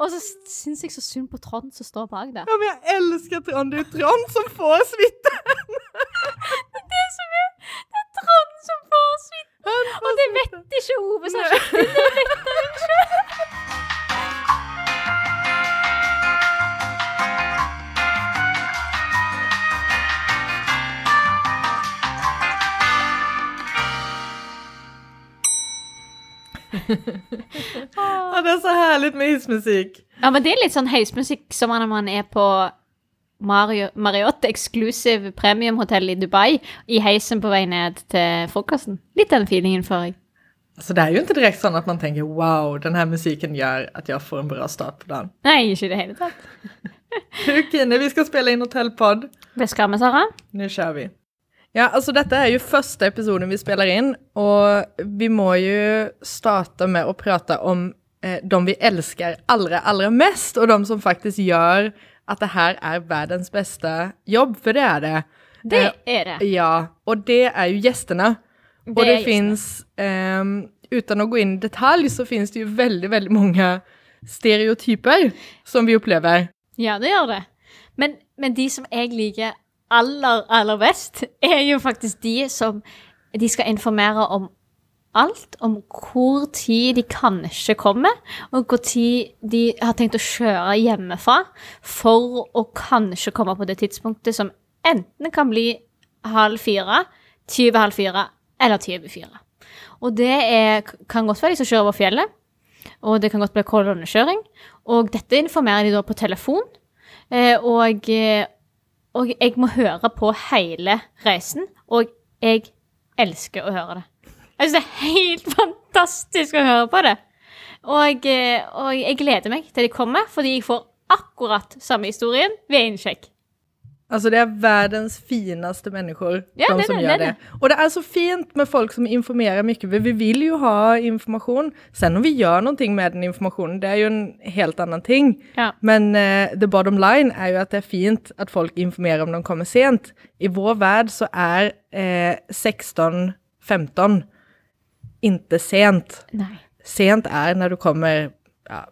Og så syns jeg så synd på Trond som står bak der. Ja, men jeg elsker Trond. Det er Trond som får suiten. Det er Det er Trond som får suiten. Og det vet ikke Ove den. Det vet han ikke. Ja, det er så herlig med heismusikk Ja, men det er litt sånn heismusikk som når man er på Mariotte Marriott Exclusive Premiumhotell i Dubai, i heisen på vei ned til frokosten. Litt den feelingen får jeg. Alltså det er jo ikke direkte sånn at man tenker wow, denne musikken gjør at jeg får en bra start på dagen. Nei, ikke i det hele tatt. Kine, vi skal spille inn hotellpodd. Det skal vi, Sara. Nå kjører vi. Ja, altså dette er jo første episoden vi spiller inn, og vi må jo starte med å prate om eh, de vi elsker aller, aller mest og de som faktisk gjør at det her er verdens beste jobb, for det er det. Det Eh, er det. Ja, og det er jo gjestene. Og Det är det fins eh, Uten å gå inn i detalj, så fins det jo veldig, veldig mange stereotyper som vi opplever. Ja, det gjør det. Men, men de som jeg liker aller, aller best, er jo faktisk de som De skal informere om alt. Om hvor tid de kanskje kommer, og hvor tid de har tenkt å kjøre hjemmefra for å kanskje komme på det tidspunktet som enten kan bli halv fire, tyve halv fire eller tyve fire. Og det er, kan godt være de som kjører over fjellet, og det kan godt bli kolonnekjøring. Og dette informerer de da på telefon. Eh, og, eh, og jeg må høre på hele reisen, og jeg elsker å høre det. Jeg syns det er helt fantastisk å høre på det. Og, eh, og jeg gleder meg til de kommer, fordi jeg får akkurat samme historien ved innsjekk. Alltså det är världens finaste människor, Ja, de det som det, gör det det. Och det är så fint med folk som informerar mycket, för vi vill ju ha information. Sen om vi gör någonting med den informationen, det är ju en helt annan ting. Ja. Men uh, the bottom line är ju att det är fint att folk informerar om de kommer sent. I vår värld så är uh, 16, 15 inte sent. Nei. Sent är när du kommer ja,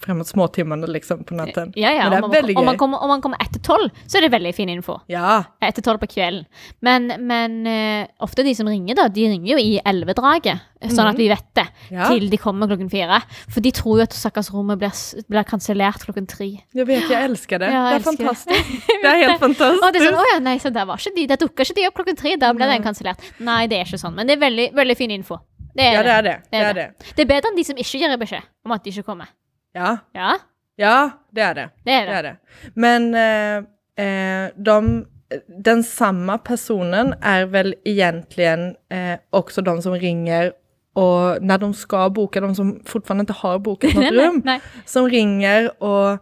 framåt småtimmarna liksom på natten. Ja, ja. Men det Om veldig väldigt om, man gøy. kommer, om man kommer etter tolv, så er det veldig fin info. Ja, Etter tolv på kvelden. Men, men uh, ofte de som ringer, da, de ringer jo i elvedraget, sånn at vi vet det, Ja. til de kommer klokken fire. For de tror jo at stakkars rommet blir, blir kansellert klokken tre. Jeg vet, jeg elsker det. Ja, det er älskar det. er helt fantastisk. Og det er sånn, å ja, nei, så der var ikke de, der dukka ikke de opp klokken tre, da ble den kansellert. Nei, det er ikke sånn, men det er veldig, veldig fin info. Det er Ja, det är det. Det er, det. Det er bedre enn de som ikke gir beskjed om at de ikke kommer. Ja, Ja, ja, det är det. det er Det det. är det. Men eh, eh, de, den samme personen er vel egentlig eh, også de som ringer og når de skal boke, de som fortsatt ikke har boket noe rom, som ringer och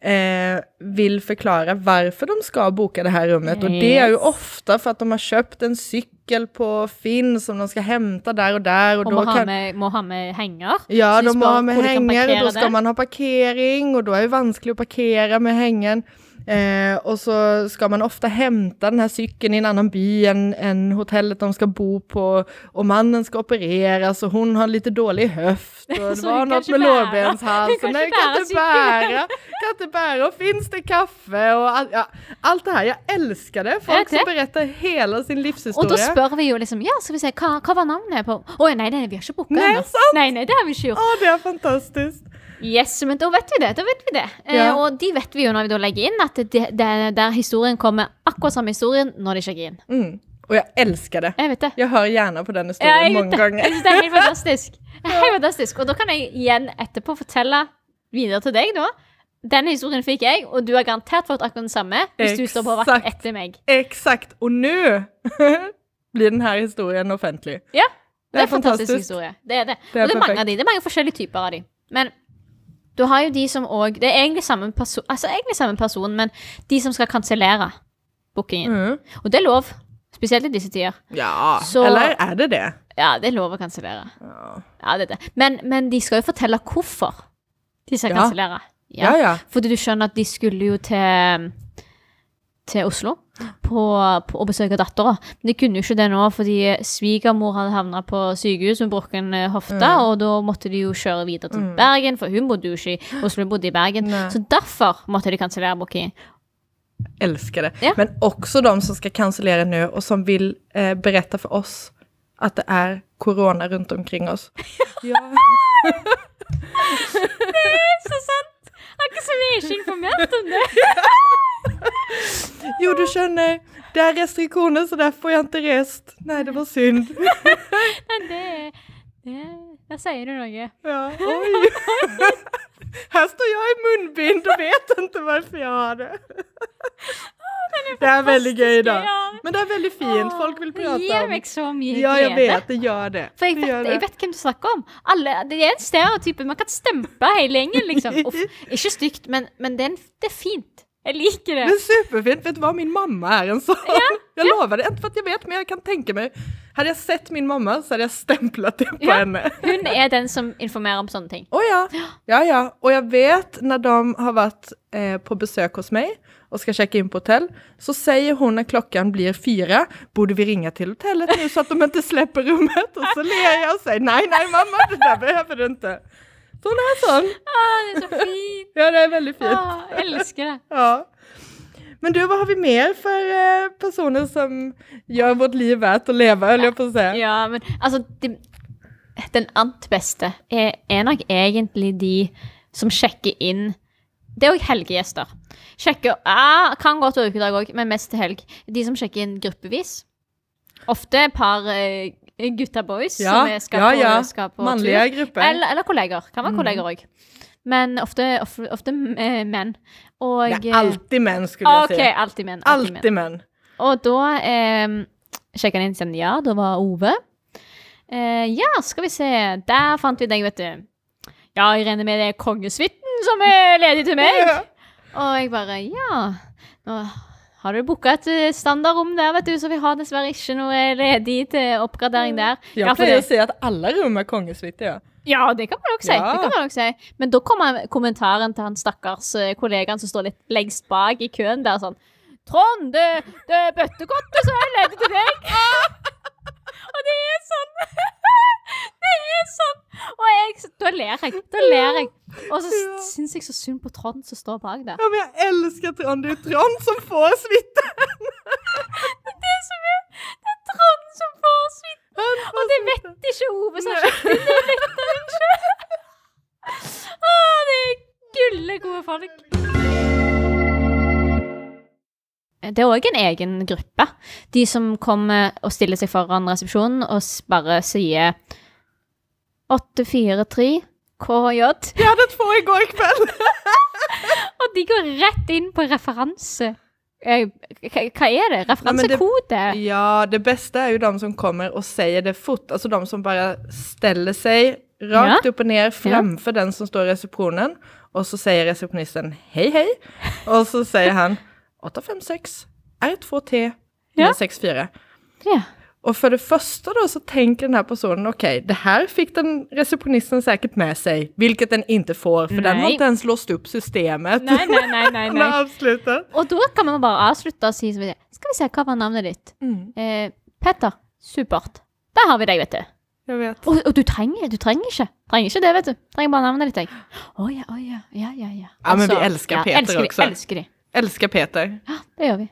eh, vil forklare hvorfor de skal boke det her rummet. Og det er jo ofte for at de har kjøpt en sykkel på Finn som de skal hente der og der. Og, Og då må ha, kan, med, må ha med henger. Ja, de må ha med henger, og da hänger och parkere då ska det. man ha parkering og da er det vanskelig å parkere med hängen. Eh, och så ska man ofta hämta den här cykeln i en annan by än, än hotellet de ska bo på och mannen ska opereras och hon har lite dålig höft och det var hun något ikke med lårbenshalsen. Hun kan Nej, ikke kan inte bära, kan inte bära och finns det kaffe och all, ja, allt det här. Jag älskar det. Folk som beretter berättar hela sin Og da spør vi jo liksom Ja, skal vi se, hva, var navnet på Å nei, nei, vi har ikke Nei, ennå. sant. Nei, det har vi ikke gjort. Åh, det är fantastiskt. Yes, men da vet vi det. Da vet vi det. Eh, og de vet vi jo når vi da legger inn, at det, det, der historien kommer akkurat samme historien når de sjekker inn. Mm. Og jeg elsker det. Jeg vet det. jeg hører gjerne på den Ja, historien jeg mange gånger. Jeg synes det er helt fantastisk. Helt fantastisk. Og da kan jeg igjen etterpå fortelle videre til deg, da. Denne historien fikk jeg, og du har garantert fått akkurat den samme hvis du står på vakt Exakt. etter meg. Exakt, Og nå blir denne historien offentlig. Ja, det Det er en fantastisk fantastisk. historie. Det er det. Det er og det er mange av de. Det er mange forskjellige typer av de. Men du har jo de som òg Det er egentlig samme perso altså egentlig samme person, men de som skal kansellere bookingen. Mm. Og det er lov. Spesielt i disse tider. Ja, Så- eller er det det? Ja, det er lov å kansellere. Ja, Ja, det det. Men, men de skal jo fortelle hvorfor de skal Ja. kansellere. ja. ja. Fordi du skjønner at de skulle jo til til Oslo. På, på å besøke dattera. Men de kunne jo ikke det nå, fordi svigermor hadde havna på sykehus med brukken eh, hofte, Mm. og da måtte de jo kjøre videre til Mm. Bergen, for hun bodde jo ikke i Oslo, hun bodde i Bergen. Nei. Så derfor måtte de kansellere bookingen. Elsker det. Ja. Men også de som skal kansellere nå, og som vil eh, berette for oss at det er korona rundt omkring oss. ja. Så sant! Akkurat ikke så mye ikke informert om det. Jo, du skjønner, det er restriktioner så derfor er ikke rest. Nei, det var synd. Nei, det, det Der sier du noe. Ja, oj. Här står jag i munnbind och vet inte varför jag har det. Det er veldig gøy da. Men det er veldig fint, folk vil prate om Det gir meg så mye Ja, jeg vet, det gjør det. For jeg vet, det. jeg vet hvem du snakker om. Alle, det er en stereotype. Man kan stemple hele gjengen, liksom. Uff, ikke stygt, men, men det, er en, det er fint. Jeg liker det. Det er superfint. Vet du hva, min mamma er en sån. Jeg lover det, Ikke for at jeg vet, men jeg kan tenke meg Hadde jeg sett min mamma så hadde jeg stemplet det på Ja. henne. Hun er den som informerer om sånne ting. Åh ja, ja ja. Og jeg vet når de har vært eh, på besøk hos meg og skal sjekke inn på hotell, så sier hun når klokken blir fire Burde vi ringe til hotellet nå, så at de ikke slipper rummet? Og så ler jeg og sier nei, nei, mamma, det der behøver du inte. Så er sånn. sån. Ah, det er så fint. Ja, det er veldig fint. Ah, jeg elsker det. Ja. Men du, hva har vi mer for eh, personer som gjør vårt liv verdt å leve, höll jag på å säga? Ja, men altså det, Den ant beste er, er nok egentlig de som sjekker inn Det er òg helgegjester. Sjekker ja, Kan godt være ukedag òg, men mest til helg. De som sjekker inn gruppevis. Ofte et par eh, gutta boys Ja, som skal, ja, på, ja. skal på Mannlige tur. grupper. Eller, eller kolleger. Kan være Mm. kolleger òg. Men ofte, ofte, ofte eh, menn. Og Det er alltid menn, skulle jeg okay, si. alltid menn. Alltid menn. menn. Og da eh, sjekka han inn sin ja, da var Ove. Eh, ja, skal vi se, der fant vi deg, vet du. Ja, jeg regner med det er kongesuiten som er ledig til meg. Og jeg bare ja. Nå har du booka et eh, standardrom der, vet du, så vi har dessverre ikke noe ledig til oppgradering der. Jag Ja, for det- å si at alle rom er kongesuite, ja. Ja, det kan man nok si. Ja. Det kan man nok si. Men da kommer kommentaren til han stakkars eh, kollegaen som står litt lengst bak i køen der sånn Trond, det, det er bøttekottet som er ledig til deg. Og det er sånn. Det er sånn. Og jeg, da ler jeg. Da ler jeg. Og så Ja. syns jeg så synd på Trond som står bak der. Ja, men jeg elsker Trond. Det er Trond som får suiten. Det er som er Det er Trond som får suiten. Og det vet ikke Ove kjøpt. Det vet han ikke. Å, det er gulle gode folk. Det er òg en egen gruppe. De som kommer og stiller seg foran resepsjonen og bare sier 843 KJ. Vi hadde et få i går kveld. Og de går rett inn på referanse. Eh, Hva er det? Referansekode? Ja, det beste er jo de som kommer og sier det fort. Altså de som bare steller seg rakt ja. opp og ned fremfor ja. den som står i resepsjonen, og så sier resepsjonisten hei, hei, og så sier han 856 R2T Ja. 964. Ja. Och för det första då så tänker den här personen, okej, det här fick den receptionisten säkert med sig, vilket den inte får, för den har Nej. inte ens låst upp systemet. Nei, nei, nei. nei, har avslutat. Og da kan man og si som det. Skal vi se, hva var navnet ditt? Mm, Eh, Petter. Supert. Der har vi deg, vet du. Jeg vet. Og, og du trenger du trenger ikke. Trenger ikke det, vet du. Trenger bare navnet ditt, jeg. Å ja, å ja. Ja, ja, ja. Ja, men vi Altså, elsker ja, Peter elsker også. De, elsker de. Elsker Peter. Ja, det gjør vi.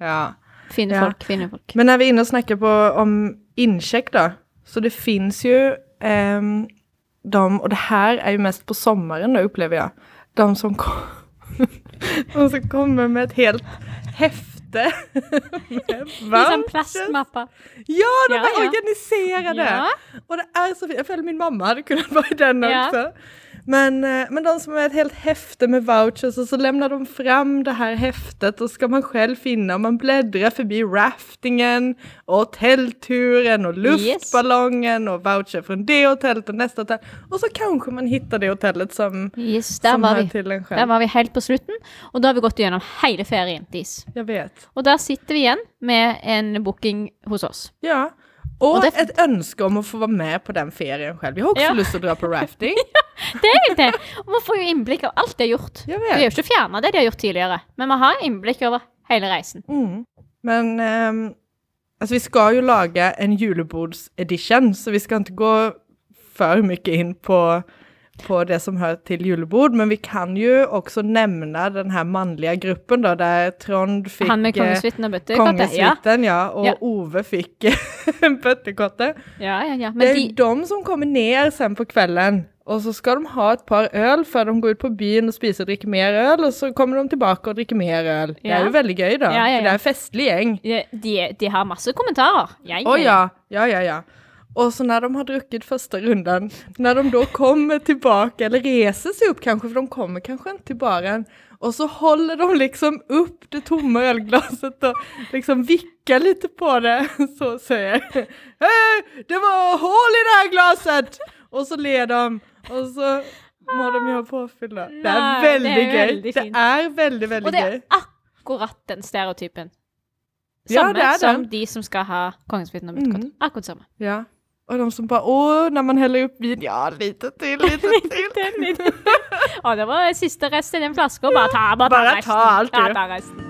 Ja. Fine Ja. folk, fine folk. Men når vi er inne og snakker på, om innsjekk, da, så det fins jo ehm, de, Og det her er jo mest på sommaren da, opplever jeg. de som, kom, de som kommer med et helt hefte med vouchers. plastmappe. Ja, de Ja, är ja. organiserade! Ja. Och det er så fint. Jeg føler min mamma hadde kunnet være i den Ja. Men, eh, men de som har ett helt häfte med vouchers och så lämnar de fram det här häftet och ska man själv finna om man bläddrar förbi raftingen och hotellturen och luftballongen och voucher från det hotellet och nästa hotell. Och så kanske man hittar det hotellet som, Yes, der som var vi. till en Der själv. var vi helt på slutten, og da har vi gått gjennom hele ferien deres. Jag vet. Og der sitter vi igjen med en booking hos oss. Ja. Och, og det- ett önske om å få være med på den ferien selv. Vi har også Ja. til å dra på rafting. Det er jo det. Og man får jo innblikk av alt de har gjort. Vi De har jo ikke fjerna det de har gjort tidligere, men vi har innblikk over hele reisen. Mm. Men um, altså, vi skal jo lage en julebordsedition, så vi skal ikke gå for mye inn på, på det som hører til julebord, men vi kan jo også nevne den her mannlige gruppen da, der Trond fikk Han med eh, kongesuiten og bøttekottet. Ja. ja, Og Ja. Ove fikk bøttekottet. Ja, ja, ja, ja. Det er de, de som kommer ned sen på kvelden. Og så skal de ha et par øl før de går ut på byen og spiser og drikker mer øl, og så kommer de tilbake og drikker mer öl. Det er jo veldig gøy da. Ja, ja, för det er en festlig gjeng. de, de, har masse kommentarer. Ja, Åh ja, ja, ja, ja. Och så när de har druckit första rundan, när de då kommer tillbaka, eller reser sig upp kanske, för de kommer kanske inte till baren, och så håller de liksom upp det tomma ölglaset och liksom vickar lite på det, så säger Hej, det var hål i det här glaset! Och så ler de, og så må de ha påfylla. Det er veldig det är gøy. Det er veldig, veldig gøy. Og det er akkurat den stereotypen. Ja, Samme det er som de som skal ha kongesuiten og bøttekottet. Mm. Akkurat samme. Ja. Och de som bara, åh, när man häller upp vin, ja, lite till, lite till. Den lite. Å, det var siste rest i den flaska. Bare ta, bare ta Bare resten. ta alt, du. Ja, ta resten.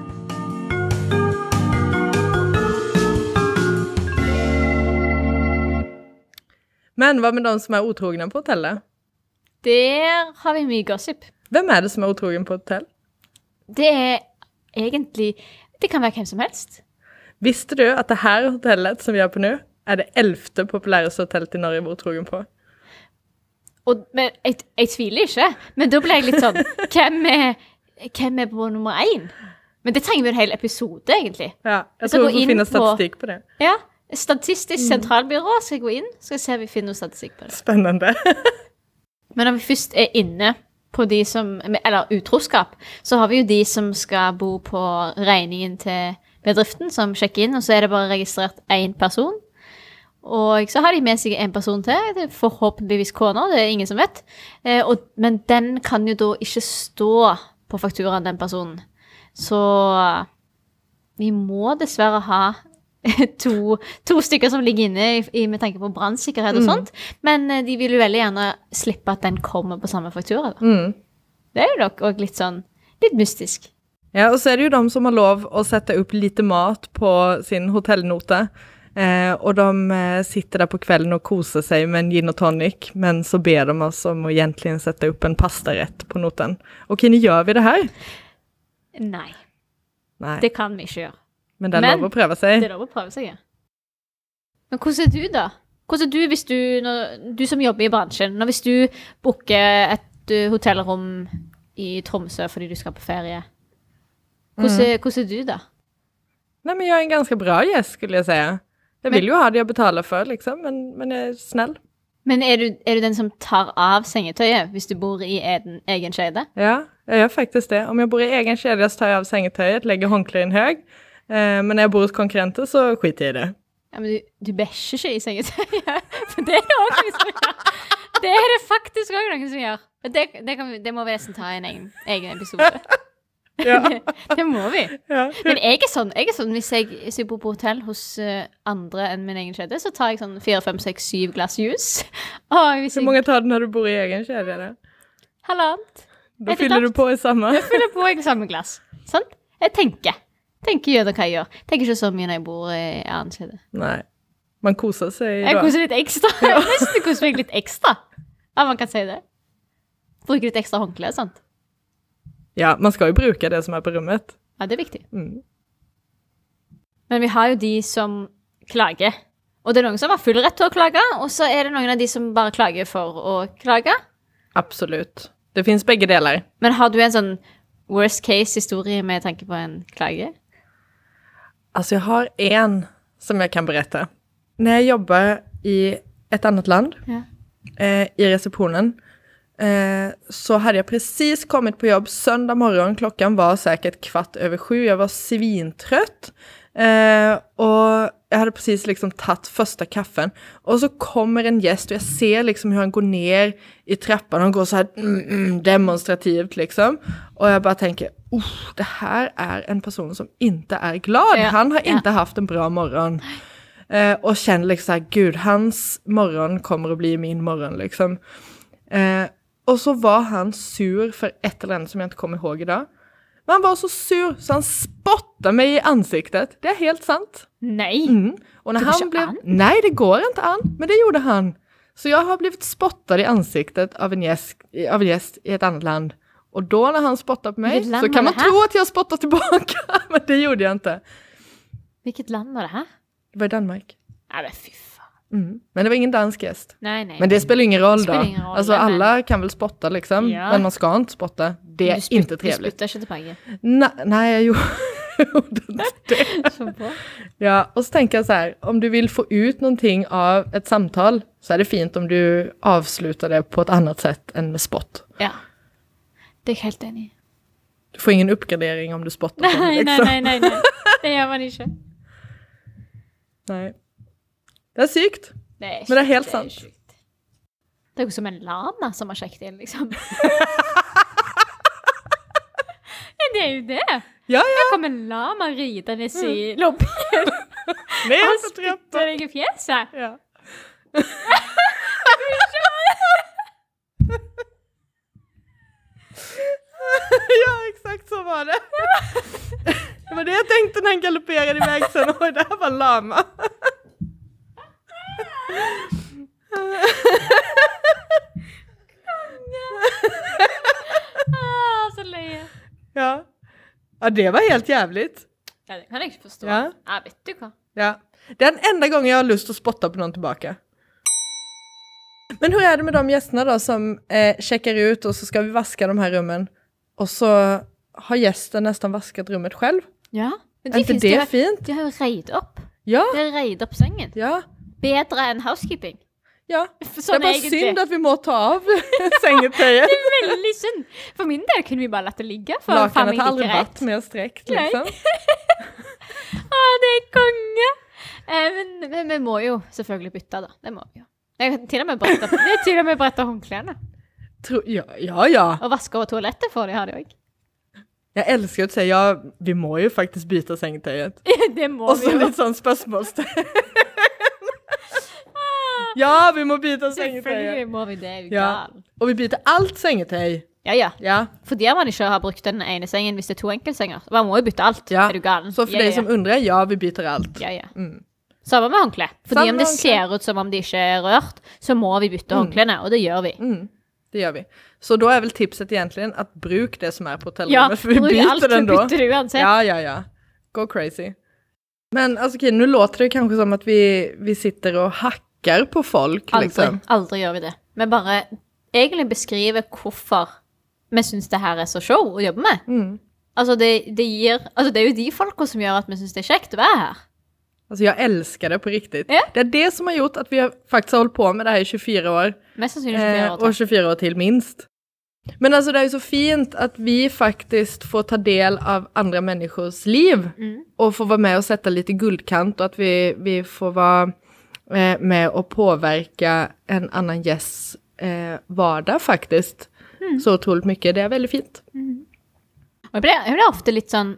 Men hva med de som er utrogne på hotellet? Der har vi mye gossip. Hvem er det som er otrogen på hotell? Det er egentlig Det kan være hvem som helst. Visste du at det her hotellet som vi er på nu är det elfte populæreste hotellet i Norge att vara otrogen på? Og, men jeg, jeg tviler ikke. Men da ble jeg litt sånn Hvem er, hvem er på nummer én? Men det trenger vi en hel episode, egentlig. Ja, jeg tror vi får finne statistikk på- på det. Ja. Statistisk sentralbyrå skal jeg gå inn skal jeg se om vi finner noe statistikk på det. Spennende. Men når vi først er inne på de som Eller utroskap, så har vi jo de som skal bo på regningen til bedriften, som sjekker inn, og så er det bare registrert én person. Og så har de med seg en person til, forhåpentligvis kona, det er ingen som vet. Eh, og, men den kan jo da ikke stå på fakturaen, den personen. Så vi må dessverre ha to, to stykker som ligger inne i, i, med tanke på brannsikkerhet og sånt. Men eh, de vil jo veldig gjerne slippe at den kommer på samme faktura. Da. Mm. Det er jo nok òg litt sånn litt mystisk. Ja, og så er det jo de som har lov å sette opp lite mat på sin hotellnota. Eh, och de eh, sitter der på kvelden og koser seg med en gin og tonic, men så ber de oss om å egentlig sette opp en pastarett på noten. Ok, nå gjør vi det her? Nei, Nei. det kan vi ikke gjøre. men det er men- lov å prøve seg. Det er lov å prøve seg, ja. Men hvordan er du, da? Hvordan er du hvis du, når, du som jobber i bransjen, hvis du booker et uh, hotellrom i Tromsø fordi du skal på ferie, hvordan, Mm. hvordan er du da? Nei, men jeg er en ganske bra gjest, skulle jeg säga. Jag vil jo ha de å betale for, liksom, men, men jeg er snill. Men er du, er du den som tar av sengetøyet hvis du bor i eden, egen skjede? Ja, jeg gjør faktisk det. Om jeg bor i egen kjede, så tar jeg av sengetøyet, legger håndkläder høy. Eh, men når jeg bor hos konkurrenter så skiter jeg i det. Ja, men du, du bæsjer ikke i sengetøyet. For det er det også noen som gjør. Det er det faktisk òg noen som gjør. Det, det, kan det må vi nesten ta i en egen, egen episode. Ja. det må vi. ja. Men jeg er sånn, jeg er sånn hvis, jeg, hvis jeg bor på hotell hos uh, andre enn min egen kjede, så tar jeg sånn fire, fem, seks, syv glass juice. Og Hur jeg många tar du når du bor i egen kjede? Halvannet. Da fyller du på i samme? Jeg fyller på i samme glass. Sant? Jeg tenker. Tenker det hva jeg gjør. Tenker ikke så mye når jeg bor i annen kjede. Nei. man koser seg da. Jeg koser litt ekstra. Nesten koser meg litt ekstra. Ja, man kan si det. Bruker litt ekstra håndkle, sant? Ja, man skal jo bruke det som er på rommet. Ja, det er viktig. Mm. Men vi har jo de som klager. Og det er noen som har full rett til å klage, og så er det noen av de som bare klager for å klage. Absolutt. Det fins begge deler. Men har du en sånn worst case-historie med tanke på en klage? Altså, jeg har en som jeg kan berette. Når jeg jobber i et annet land, Ja. eh, i receptionen, eh, så hade jag precis kommit på jobb söndag morgon. Klockan var säkert kvart över sju. Jag var svintrött. Eh, og jeg hadde precis liksom tatt første kaffen. og så kommer en gjest, og jeg ser liksom hvordan han går ned i trappan. Han går sånn mm, mm, demonstrativt liksom. Og jeg bare tenker "Uff, det her er en person som ikke er glad. Ja, Han har ja. inte haft en bra morgen. Eh, og kjenner liksom gud, hans morgen kommer å bli min morgen, liksom. Eh, och så var han sur for et eller annet som jeg ikke kommer ihåg dag. Men han var så sur så han spotta meg i ansiktet. Det er helt sant. Nei. Mm. Og när Det går ikke ble... an. Nei, det går ikke an. Men det gjorde han. Så jeg har blivit spottet i ansiktet av en gjest, av en gjest i et annet land. Og da når han spotta på meg, så kan man tro at tro har jag tilbake. tillbaka. Men det gjorde jeg ikke. Hvilket land var det her? Det var i Danmark. Nei, men fy. Mm. Men det var ingen dansk gjest. Nei, nei. Men det spiller ingen roll da. ingen roll, alltså men- alla kan vel spotte, liksom. Ja. Men man skal ikke spotte. Det er spytt- inte Du trevligt. spytter ikke tilbake. Nei, nei, jeg gjorde det. Så bra. Ja, og så tenker jeg så her, om du vil få ut någonting av et samtal så er det fint om du avslutter det på et annet sett enn med spott. Ja. Det er jeg helt enig i. Du får ingen oppgradering om du spotter. Nei, på, nei, liksom. nei, nei, nei. Det gjør man ikke. Nej. Det er sykt. Det er, Men det er helt sjukt, sant. Sykt. Det er jo som en lama som har sjekket inn, liksom. Det er jo det. Ja, ja. Her kommer en lama ridende i lobbyen. og spytter deg i fjeset. Ja. ja, exakt så var det. Det var det jeg tenkte når han galopperade iväg sen. Oj, det här var lama. Ah, så løye. Ja. Ja, det var helt jävligt. Ja, det kan jeg ikke forstå. Ja. Ja, vet du hva. Ja. Det er den enda gangen jeg har lyst til å spotte på noen tilbake. Men hvordan er det med de gjestene da som eh, sjekker ut og så skal vi vaske de her rummen og så har gjesten nesten vasket rummet selv? Ja. Men de er ikke det jo- fint? De har jo reid opp. Ja, De har reid opp sengen. ja, Bedre enn housekeeping. ja. Sånn det er bare egentlig. synd at vi må ta av sengetøyet. Det er veldig synd. For min del kunne vi bare latt det ligge. Lakenet har aldri vært mer strekt, liksom. Å, det er konge! Eh, men, men vi må jo selvfølgelig bytte, da. Det må vi jo. Jeg kan til og med brette, til og med brette håndklærne. Tro, ja, ja, ja. Og vaske over toalettet får de ha de òg. Jeg elsker å si ja, vi må jo faktisk bytte sengetøyet. Det må Och vi så litt sånn spørsmålstegn. Ja, vi må bytte sengetøy. Selvfølgelig må vi det. Du Ja. gal? Og vi byter alt sengetøy. Ja, ja. Ja. Fordi man ikke har brukt den ene sengen hvis det er to enkeltsenger. Man må jo bytte alt. ja. Er du gal? Så for ja, ja. som undrer, ja, vi byter alt. Ja, ja. Mm. Samme med håndkle. Fordi Samme om det håndkle. ser ut som om de ikke er rørt, så må vi bytte håndklærne, og det gjør vi. Mm. Det gjør vi. Så da er vel tipset egentlig at bruk det som er på Ja, hotellrommet, for vi bruk byter alt, den vi da. bytter det uansett. Ja, ja, ja. Go crazy. Men altså, okay, nå låter det kanskje som at vi, vi sitter och hackar på folk. Aldri, Liksom. aldri gjør vi det. Vi bare egentlig beskriver hvorfor vi syns det her er så show å jobbe med. Mm. Altså, det, det gir Altså, det er jo de folka som gjør at vi syns det er kjekt å være her. Altså, jeg elsker det på riktig. Ja. Det er det som har gjort at vi har faktisk har holdt på med det her i 24 år. Mest sannsynlig 24 Eh, år Eh, til. 24 år til, minst. Men altså, det er jo så fint at vi faktisk får ta del av andre människors liv Mm. og får være med og sette litt guldkant og at vi, vi får vara eh, med å påvirke en annen gjests eh, vardag faktisk, Mm. Så utrolig mye. Det er veldig fint. Og jeg blir, jeg blir ofte litt sånn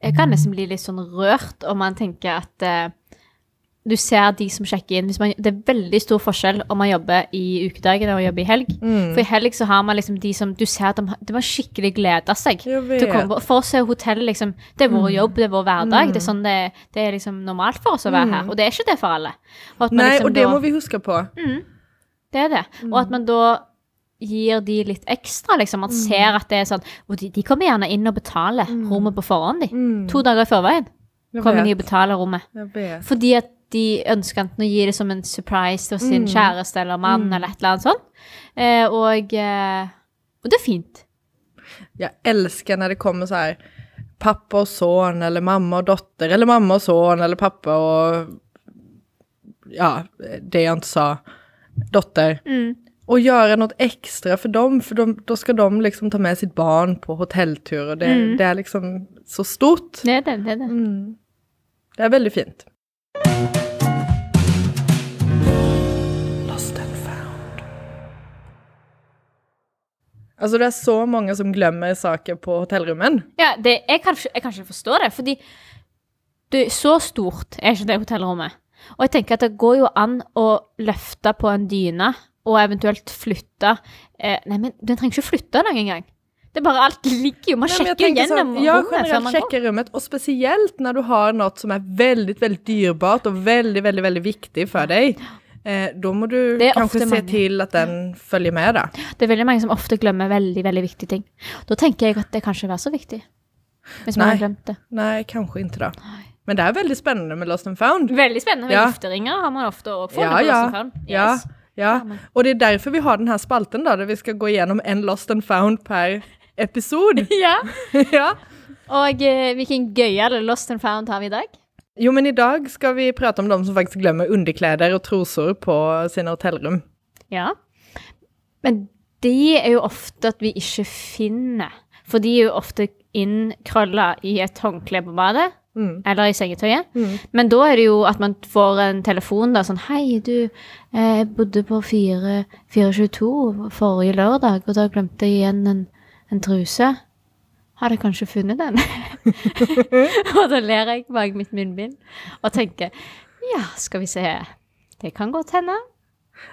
Jeg kan nesten bli litt sånn rørt om man tenker at eh, du ser de som sjekker inn man, Det er veldig stor forskjell om man jobber i ukedagen og jobber i helg. Mm. For i helg så har man liksom de som Du ser at de, de har skikkelig gleda seg. Til å komme. For oss er hotellet liksom Det er vår jobb, det er vår hverdag. Det er sånn det, det er liksom normalt for oss å være her. Og det er ikke det for alle. Og Nej, liksom og det da- må vi huske på. det er det. Og at man da gir de litt ekstra, liksom. Man ser at det er sånn Og de, de kommer gjerne inn og betaler rommet på forhånd, de. Mm. To dager i forveien kommer de og betaler rommet. Fordi at de ønsker enten å gi det som en surprise til sin kjæreste eller mann eller et eller annet sånt. Eh, og, eh, og det er fint. Jeg elsker når det kommer så her pappa og son eller mamma og dotter eller mamma og son eller pappa og ja, det jeg inte sa, dotter. Og gjøre noe ekstra for dem, for da skal de liksom ta med sitt barn på hotelltur og det, det er liksom så stort. Det er det. det, er det. Mm. Det er veldig fint. Alltså det er så mange som glemmer saker på hotellrummen. Ja, det, jeg, kan, jeg kan ikke forstå det, fordi det, så stort er ikke det hotellrommet. Og jeg tenker at det går jo an å løfte på en dyne og eventuelt flytte eh, Nei, men den trenger ikke flytte den engang. Det er bare alt ligger jo. Man Nej, sjekker gjennom sånn, ja, rommet før man går. rummet og spesielt når du har noe som er veldig, veldig dyrbart veldig, veldig, veldig viktig for deg. dig. Eh, da må du ofta se til at den følger med da. Det er veldig mange som ofte glemmer veldig, veldig viktige ting. Da tenker jeg at det kanskje var så viktig. Hvis man Nei. har glemt det. Nei, kanskje ikke då. Men det er veldig spennende med Lost and found. Veldig spennende. med Ja. Gifteringer har man ofte òg Ja, på ja. Lost and Found. Ja, Yes. ja. men- Och det er derfor vi har denne spalten da, der vi skal gå gjennom en Lost and found per episode. ja. ja. Og eh, hvilken gøyal Lost and Found har vi i dag? Jo, men i dag skal vi prate om de som faktisk glemmer underklær og trosor på sine hotellrum. Ja. Men de er jo ofte at vi ikke finner. For de er jo ofte innkrølla i et håndkle på badet. Mm. Eller i sengetøyet. Mm. Men da er det jo at man får en telefon da, sånn Hei, du, jeg bodde på 4 422 forrige lørdag, og da glemte jeg igjen en, en truse. Har jeg kanskje funnet den? og da ler jeg bak mitt munnbind og tenker ja, skal vi se Det kan godt hende.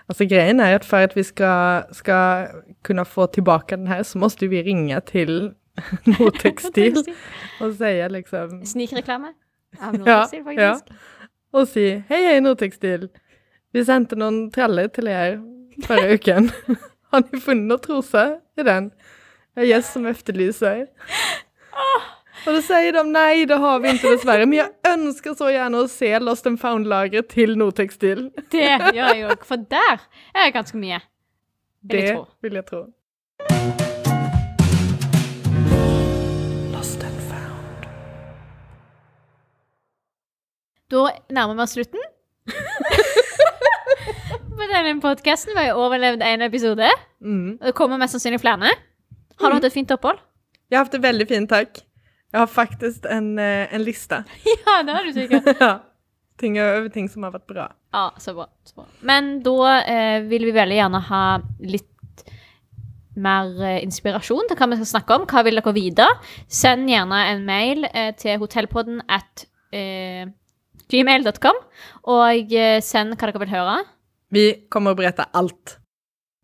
Altså Greien er at for at vi skal, skal kunne få tilbake den her, så må vi ringe til Nordtextil og si liksom Snikreklame av Ja, Nordtekstil, ja. faktisk. si 'Hei, hei, hej Vi sendte noen treller til dere forrige uken. Har dere funnet noen trose i den? Jag är gäst som efterlyser. Och då säger de nej, det har vi inte dessverre. Men jeg ønsker så gjerne å se Lost and found-lagret til Nortextil. Det gjør jeg òg, for der er det ganske mye. Vil jeg Det tro. vill jag tro. Lost and found. Da nærmer vi oss slutten. På denne podkasten. Vi har overlevd én episode. Mm. Og det kommer mest sannsynlig flere. Har du hatt et fint opphold? Jeg har hatt det veldig fint, takk. Jeg har faktisk en, eh, en lista. Ja, det har du sikkert. ja. Ting over ting som har vært bra. Ja, så bra. Så bra. Men da eh, vil vi veldig gjerne ha litt mer eh, inspirasjon til hva vi skal snakke om. Hva vil dere vite? Send gjerne en mail eh, til hotellpodden at eh, gmail.com, og eh, send hva dere vil høre. Vi kommer å berette alt.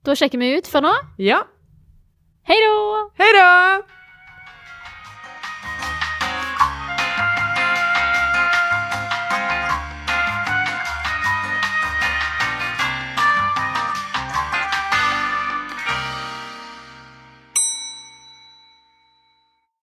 Da sjekker vi ut for nå. Ja, Hei da!